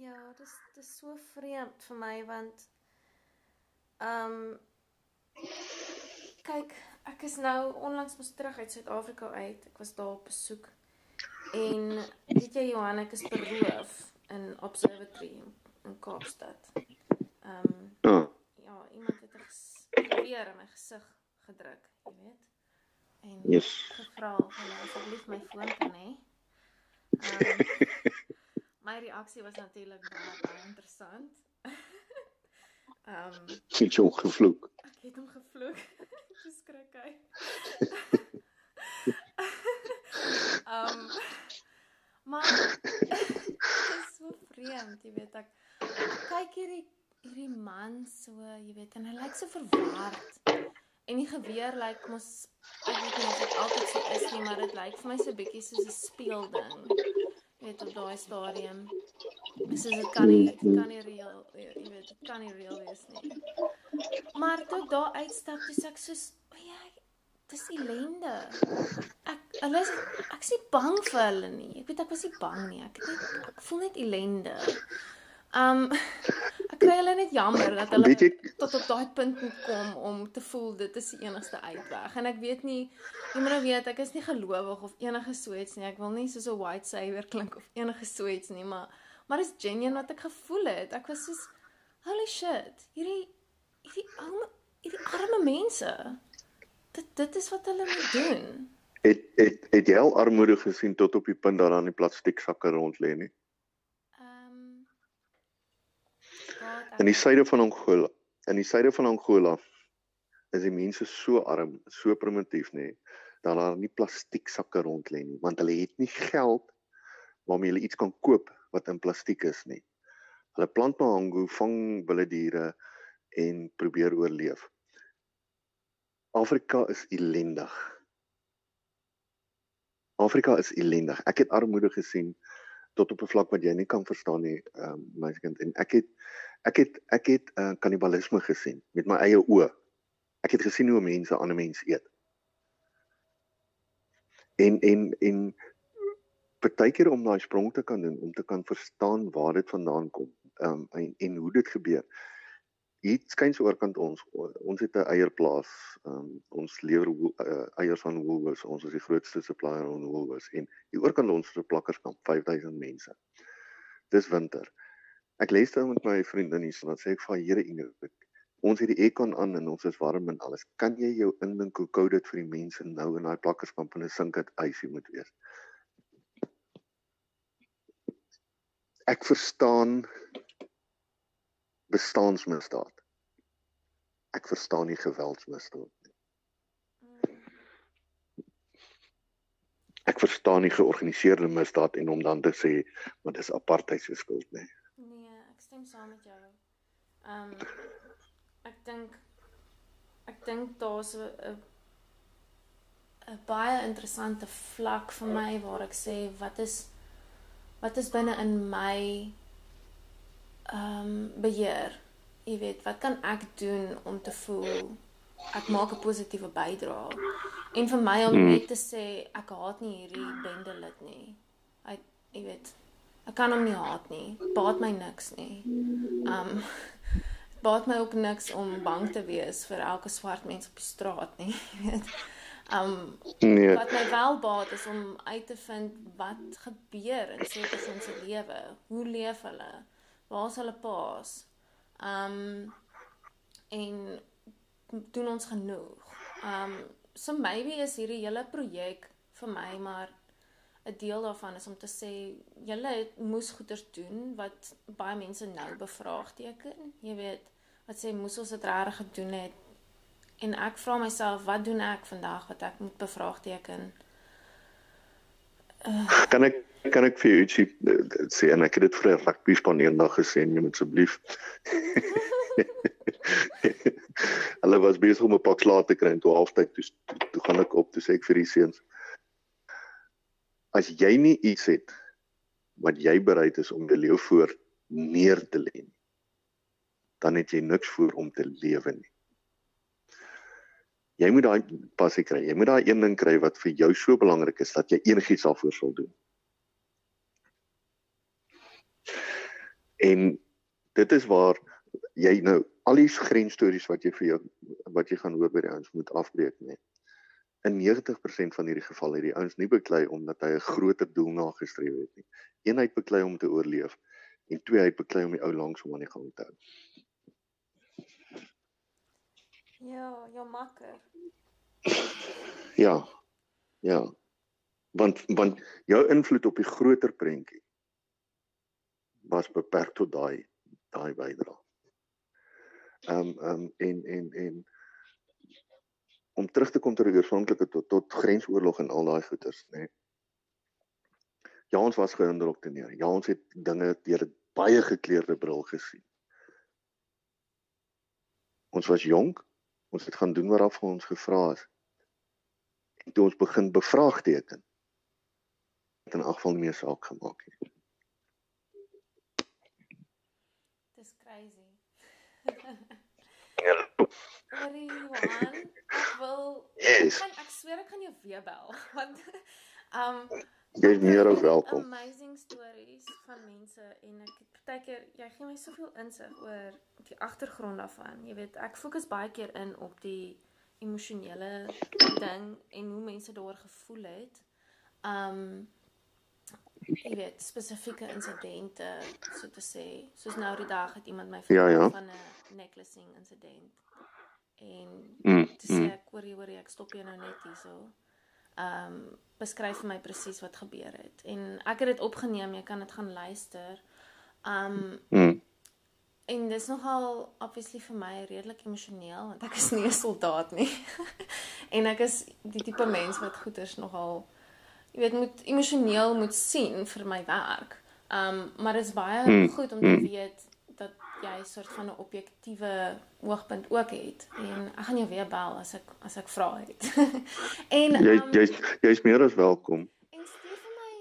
Ja, dis dis so vreemd vir my want ehm um, kyk, ek is nou onlangs mos terug uit Suid-Afrika uit. Ek was daar op besoek. En weet jy Johan, ek is beroof in Observatory in Kaapstad. Ehm um, ja. iemand het 'n weer in my gesig gedruk, jy weet. En yes. gevra hulle asseblief my foon kan hê. Ehm my reaksie was natuurlik baie, baie interessant. Ehm um, het jy hom gevloek? Ek het hom gevloek. Geskrik hy. Ehm um, maar dis so vreemd, jy weet ek kyk hierdie hierdie man so, jy weet, en hy lyk so verward. En die geweer lyk like, mos ek weet nie of dit altyd so is nie, maar dit lyk vir my so bietjie soos 'n speelding. Weet op daai stadium. Soos dit kan nie dit kan nie reël, jy weet, dit kan nie reël wees nie. Maar toe ek daar uitstap, dis ek soos, o ja, dis ellende. Ek hulle is ek is nie bang vir hulle nie. Ek weet ek was nie bang nie. Ek het net ek voel net ellende. Um ek kry hulle net jammer dat hulle jy tot op daai punt moet kom om te voel dit is die enigste uitweg. En ek weet nie jy moet nou weet ek is nie gelowig of enige soets nie. Ek wil nie soos 'n white savior klink of enige soets nie, maar maar dis genuine wat ek gevoel het. Ek was soos holy shit. Hierdie hierdie arme hierdie arme mense. Dit dit is wat hulle moet doen. Het het het jy al armoede gesien tot op die punt dat daar nie plastiek sakke rond lê nie? In die suide van Angola, in die suide van Angola is die mense so arm, so primitief nê, dat daar nie plastiek sakke rond lê nie, want hulle het nie geld waarmee hulle iets kan koop wat in plastiek is nie. Hulle plant mango, vang wilde diere en probeer oorleef. Afrika is ellendig. Afrika is ellendig. Ek het armoede gesien tot op 'n vlak wat jy nie kan verstaan nie, um, my kind en ek het ek het ek het uh, kannibalisme gesien met my eie oë. Ek het gesien hoe mense ander mense eet. En en en partykeer om daai sprong te kan doen om te kan verstaan waar dit vandaan kom, ehm um, en en hoe dit gebeur. Hier skuins oorkant ons ons het 'n eierplaas. Um, ons lewer uh, eiers aan Woolworths. Ons is die grootste supplier aan Woolworths en hier oorkant ons is 'n plakkerskamp, 5000 mense. Dis winter. Ek lees dan met my vriendin hier, dan sê ek vir Here Ingrid, ons het die aircon aan en ons is warm en alles. Kan jy jou indink hoe koud dit vir die mense nou in daai plakkerskamp in 'n sinkend ysie moet wees? Ek verstaan bestaansmisdaad. Ek verstaan nie geweldsmisdaad nie. Ek verstaan nie georganiseerde misdaad en om dan te sê maar dis apartheid se skuld nie. Ek stem saam met jou. Ehm um, ek dink ek dink daar's 'n 'n baie interessante vlak vir my waar ek sê wat is wat is binne in my ehm um, beheer. Jy weet, wat kan ek doen om te voel ek maak 'n positiewe bydrae? En vir my om Hmm. net te sê ek haat nie hierdie bende lid nie. Hy jy weet, ek kan hom nie haat nie. Baat my niks nie. Um baat my ook niks om bang te wees vir elke swart mens op die straat nie, weet. Um Nee. wat my wel baat is om uit te vind wat gebeur in sekere se lewe. Hoe leef hulle? Waar's hulle paas? Um en doen ons genoeg? Um so maybe is hierdie hele projek vir my maar 'n deel daarvan is om te sê julle moes goeders doen wat baie mense nou bevraagteken. Jy weet, wat sê moes ons dit regtig gedoen het? En ek vra myself, wat doen ek vandag wat ek moet bevraagteken? Kan ek kan ek vir jou ietsie eh, sê en ek het dit vir 'n rugby span eendag gesê en jy moet asseblief Hulle was besig om 'n pak slaag te kry en toe halftyd toe toe gaan ek op toe sê ek vir die seuns as jy nie iets het wat jy bereid is om jou lewe voor neer te lê nie dan het jy niks voor om te lewe nie. Jy moet daai passie kry. Jy moet daai een ding kry wat vir jou so belangrik is dat jy enigiets daarvoor sal doen. En dit is waar jy nou al die grensstories wat jy vir jou wat jy gaan hoor by die ouens moet afbreek net. In 90% van hierdie gevalle het die ouens nie beklei omdat hy 'n groter doel nagestreef het nie. Een hy beklei om te oorleef en twee hy beklei om die ou langs hom aan die gang te hou. Ja, jou makker. Ja. Ja. Want want jou invloed op die groter prentjie was beperk tot daai daai bydrae. Ehm um, ehm um, en en en om terug te kom tot die oorspronklike tot tot grensoorlog en al daai goeters, nê. Nee. Ja, ons was geïndoktrineer. Ja, ons het dinge deur 'n baie gekleurde bril gesien. Ons was jonk. Ons het gaan doen wat daar vir ons gevra is. En toe ons begin bevraagteken, het in elk geval nie meer saak gemaak nie. Dis crazy. Ja. Hoorie Johan, wil Yes. ek, ek sweer ek gaan jou weer bel want um Jy is meer as welkom. Amazing stories van mense en ek partykeer jy gee my soveel insig oor die agtergrond daarvan. Jy weet, ek fokus baie keer in op die emosionele ding en hoe mense daaroor gevoel het. Um jy weet, spesifieke insidente, so te sê. Soos nou die dag het iemand my Ja, vertel ja. van 'n necklacing insident. En Mm, toe sê mm. ek oor hier oor ek stop jou nou net hierso. Ehm um, beskryf vir my presies wat gebeur het. En ek het dit opgeneem, jy kan dit gaan luister. Um Mm. en dis nogal obviously vir my redelik emosioneel want ek is nie 'n soldaat nie. en ek is die tipe mens wat goeders nogal jy weet moet emosioneel moet sien vir my werk. Um maar dit is baie Mm, goed om te mm. weet dat jy 'n soort van 'n objektiewe oogpunt ook het en ek gaan jou weer bel as ek as ek vra het. en Jy um, jy's jy's meer as welkom. En stuur vir my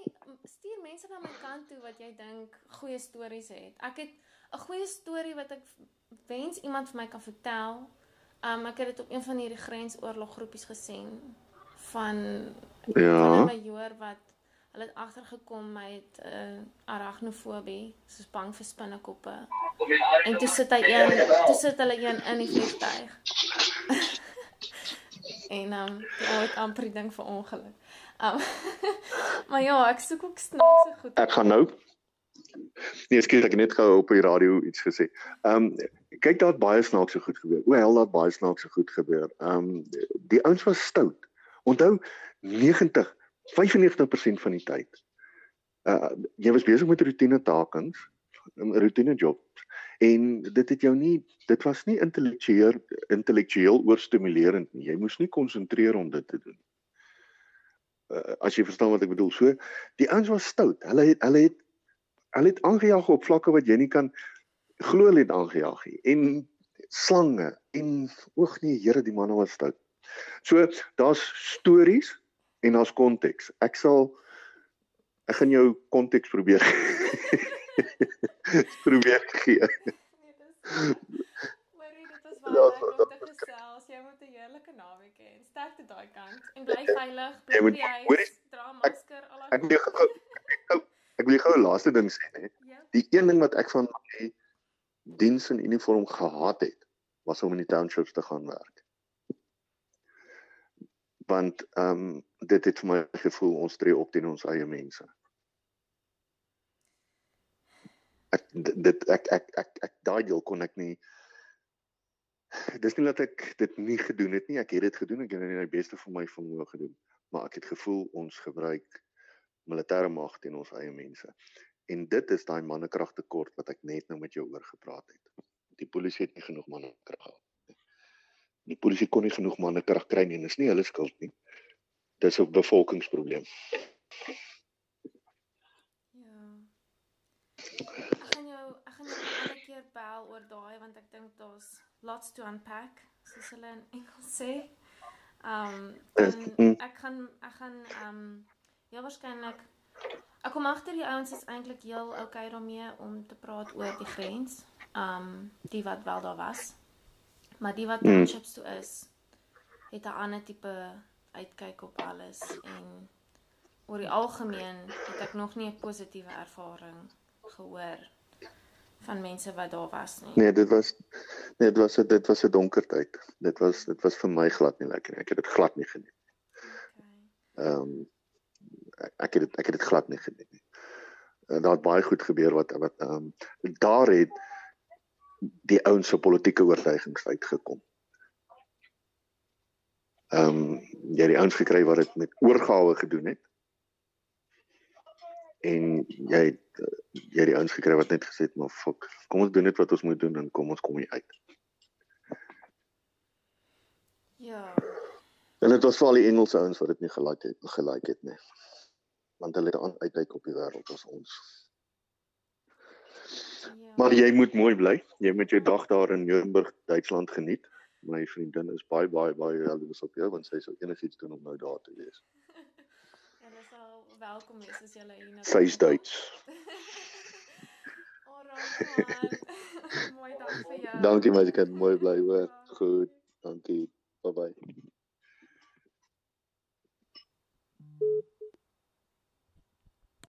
stuur mense na my kant toe wat jy dink goeie stories het. Ek het 'n goeie storie wat ek wens iemand vir my kan vertel. Um ek het dit op een van hierdie grensoorlog groepies gesien van Ja. van 'n majoor wat hulle het agtergekom met 'n uh, arachnofobie, soos bang vir spinnekoppe. En toe sit hy een, toe sit hulle een in die vliegtuig. en um die ou het amper die ding verongeluk. Um maar ja, ek soek ook snaakse goed. Ek gaan nou Nee, ek het net gou op die radio iets gesê. Ehm um, kyk daar het baie snaakse goed gebeur. O, hel daar het baie snaakse goed gebeur. Ehm um, die ouens was stout. Onthou 90 95% van die tyd. Uh jy was besig met roetine takings, roetine jobs en dit het jou nie dit was nie intellektueel intellektueel oorstimulerend nie. Jy moes nie konsentreer om dit te doen. Uh, as jy verstaan wat ek bedoel. So die ouens was stout. Hulle het hulle het hulle het aangejaag op vlakke wat jy nie kan glo hulle het aangejaag nie. En slange en oog nee, Here, die manne was stout. So daar's stories en daar's konteks. Ek sal ek gaan jou konteks probeer probeer gee. Hoorie, dit was Ja, gesels. Jy moet 'n heerlike naweek hê sterkte daai kant. En bly veilig, bly Jy moet- hoorie, dra masker, al Ek wil gou ek wil gou 'n laaste ding sê hè. Ja. Die een ding wat ek van my diens in uniform gehaat het, was om in die townships te gaan werk. Want ehm um, dit het vir my gevoel ons tree op teen ons eie mense. Ek dit ek ek ek, ek daai deel kon ek nie Dis nie dat ek dit nie gedoen het nie. Ek het dit gedoen. Ek het dit die beste van my vermoë gedoen. Maar ek het gevoel ons gebruik militêre mag teen ons eie mense. En dit is daai mannekrag tekort wat ek net nou met jou oor gepraat het. Die polisie het nie genoeg mannekrag gehad. Die polisie kon nie genoeg mannekrag kry nie en dis nie hulle skuld nie. Dis 'n bevolkingsprobleem. Ja. Ek gaan jou ek gaan jou ander keer bel oor daai want ek dink daar's lots to unpack, soos hulle in Engels sê. Um en ek gaan ek gaan um heel waarskynlik ek kom agter die ouens is eintlik heel okay daarmee om te praat oor die grens. Um die wat wel daar was. Maar die wat Mm. townships toe is, het 'n ander tipe uitkyk op alles en oor die algemeen het ek nog nie 'n positiewe ervaring gehoor van mense wat daar was nie. Nee, dit was nee, dit was 'n dit was 'n donker tyd. Dit was dit was vir my glad nie lekker nie. Ek het dit glad nie geniet. Okay. Ehm um, ek, het dit ek het dit glad nie geniet nie. Daar het baie goed gebeur wat wat ehm um, daar het die ouens se politieke oortuigings uitgekom. Ehm um, jy het die ouens gekry wat dit met oorgawe gedoen het. En jy het eh, jy het die ouens gekry wat net gesê het maar fok, kom ons doen net wat ons moet doen en kom ons kom hier uit. Ja. En dit was veral die Engelse ouens wat dit nie gelike het gelike het nie. Want hulle het 'n ander uitkyk op die wêreld as ons. Ja. Maar jy moet mooi bly. Jy moet jou dag daar in Nuremberg, Duitsland geniet. My vriendin is baie baie baie jaloers op jou want sy sou enigiets doen om nou daar te wees. Hulle sal welkom wees as julle hier na Sy is Duits. Mooi dag vir jou. Dankie my kind, mooi bly hoor. Ja. Goed. Dankie. Bye bye.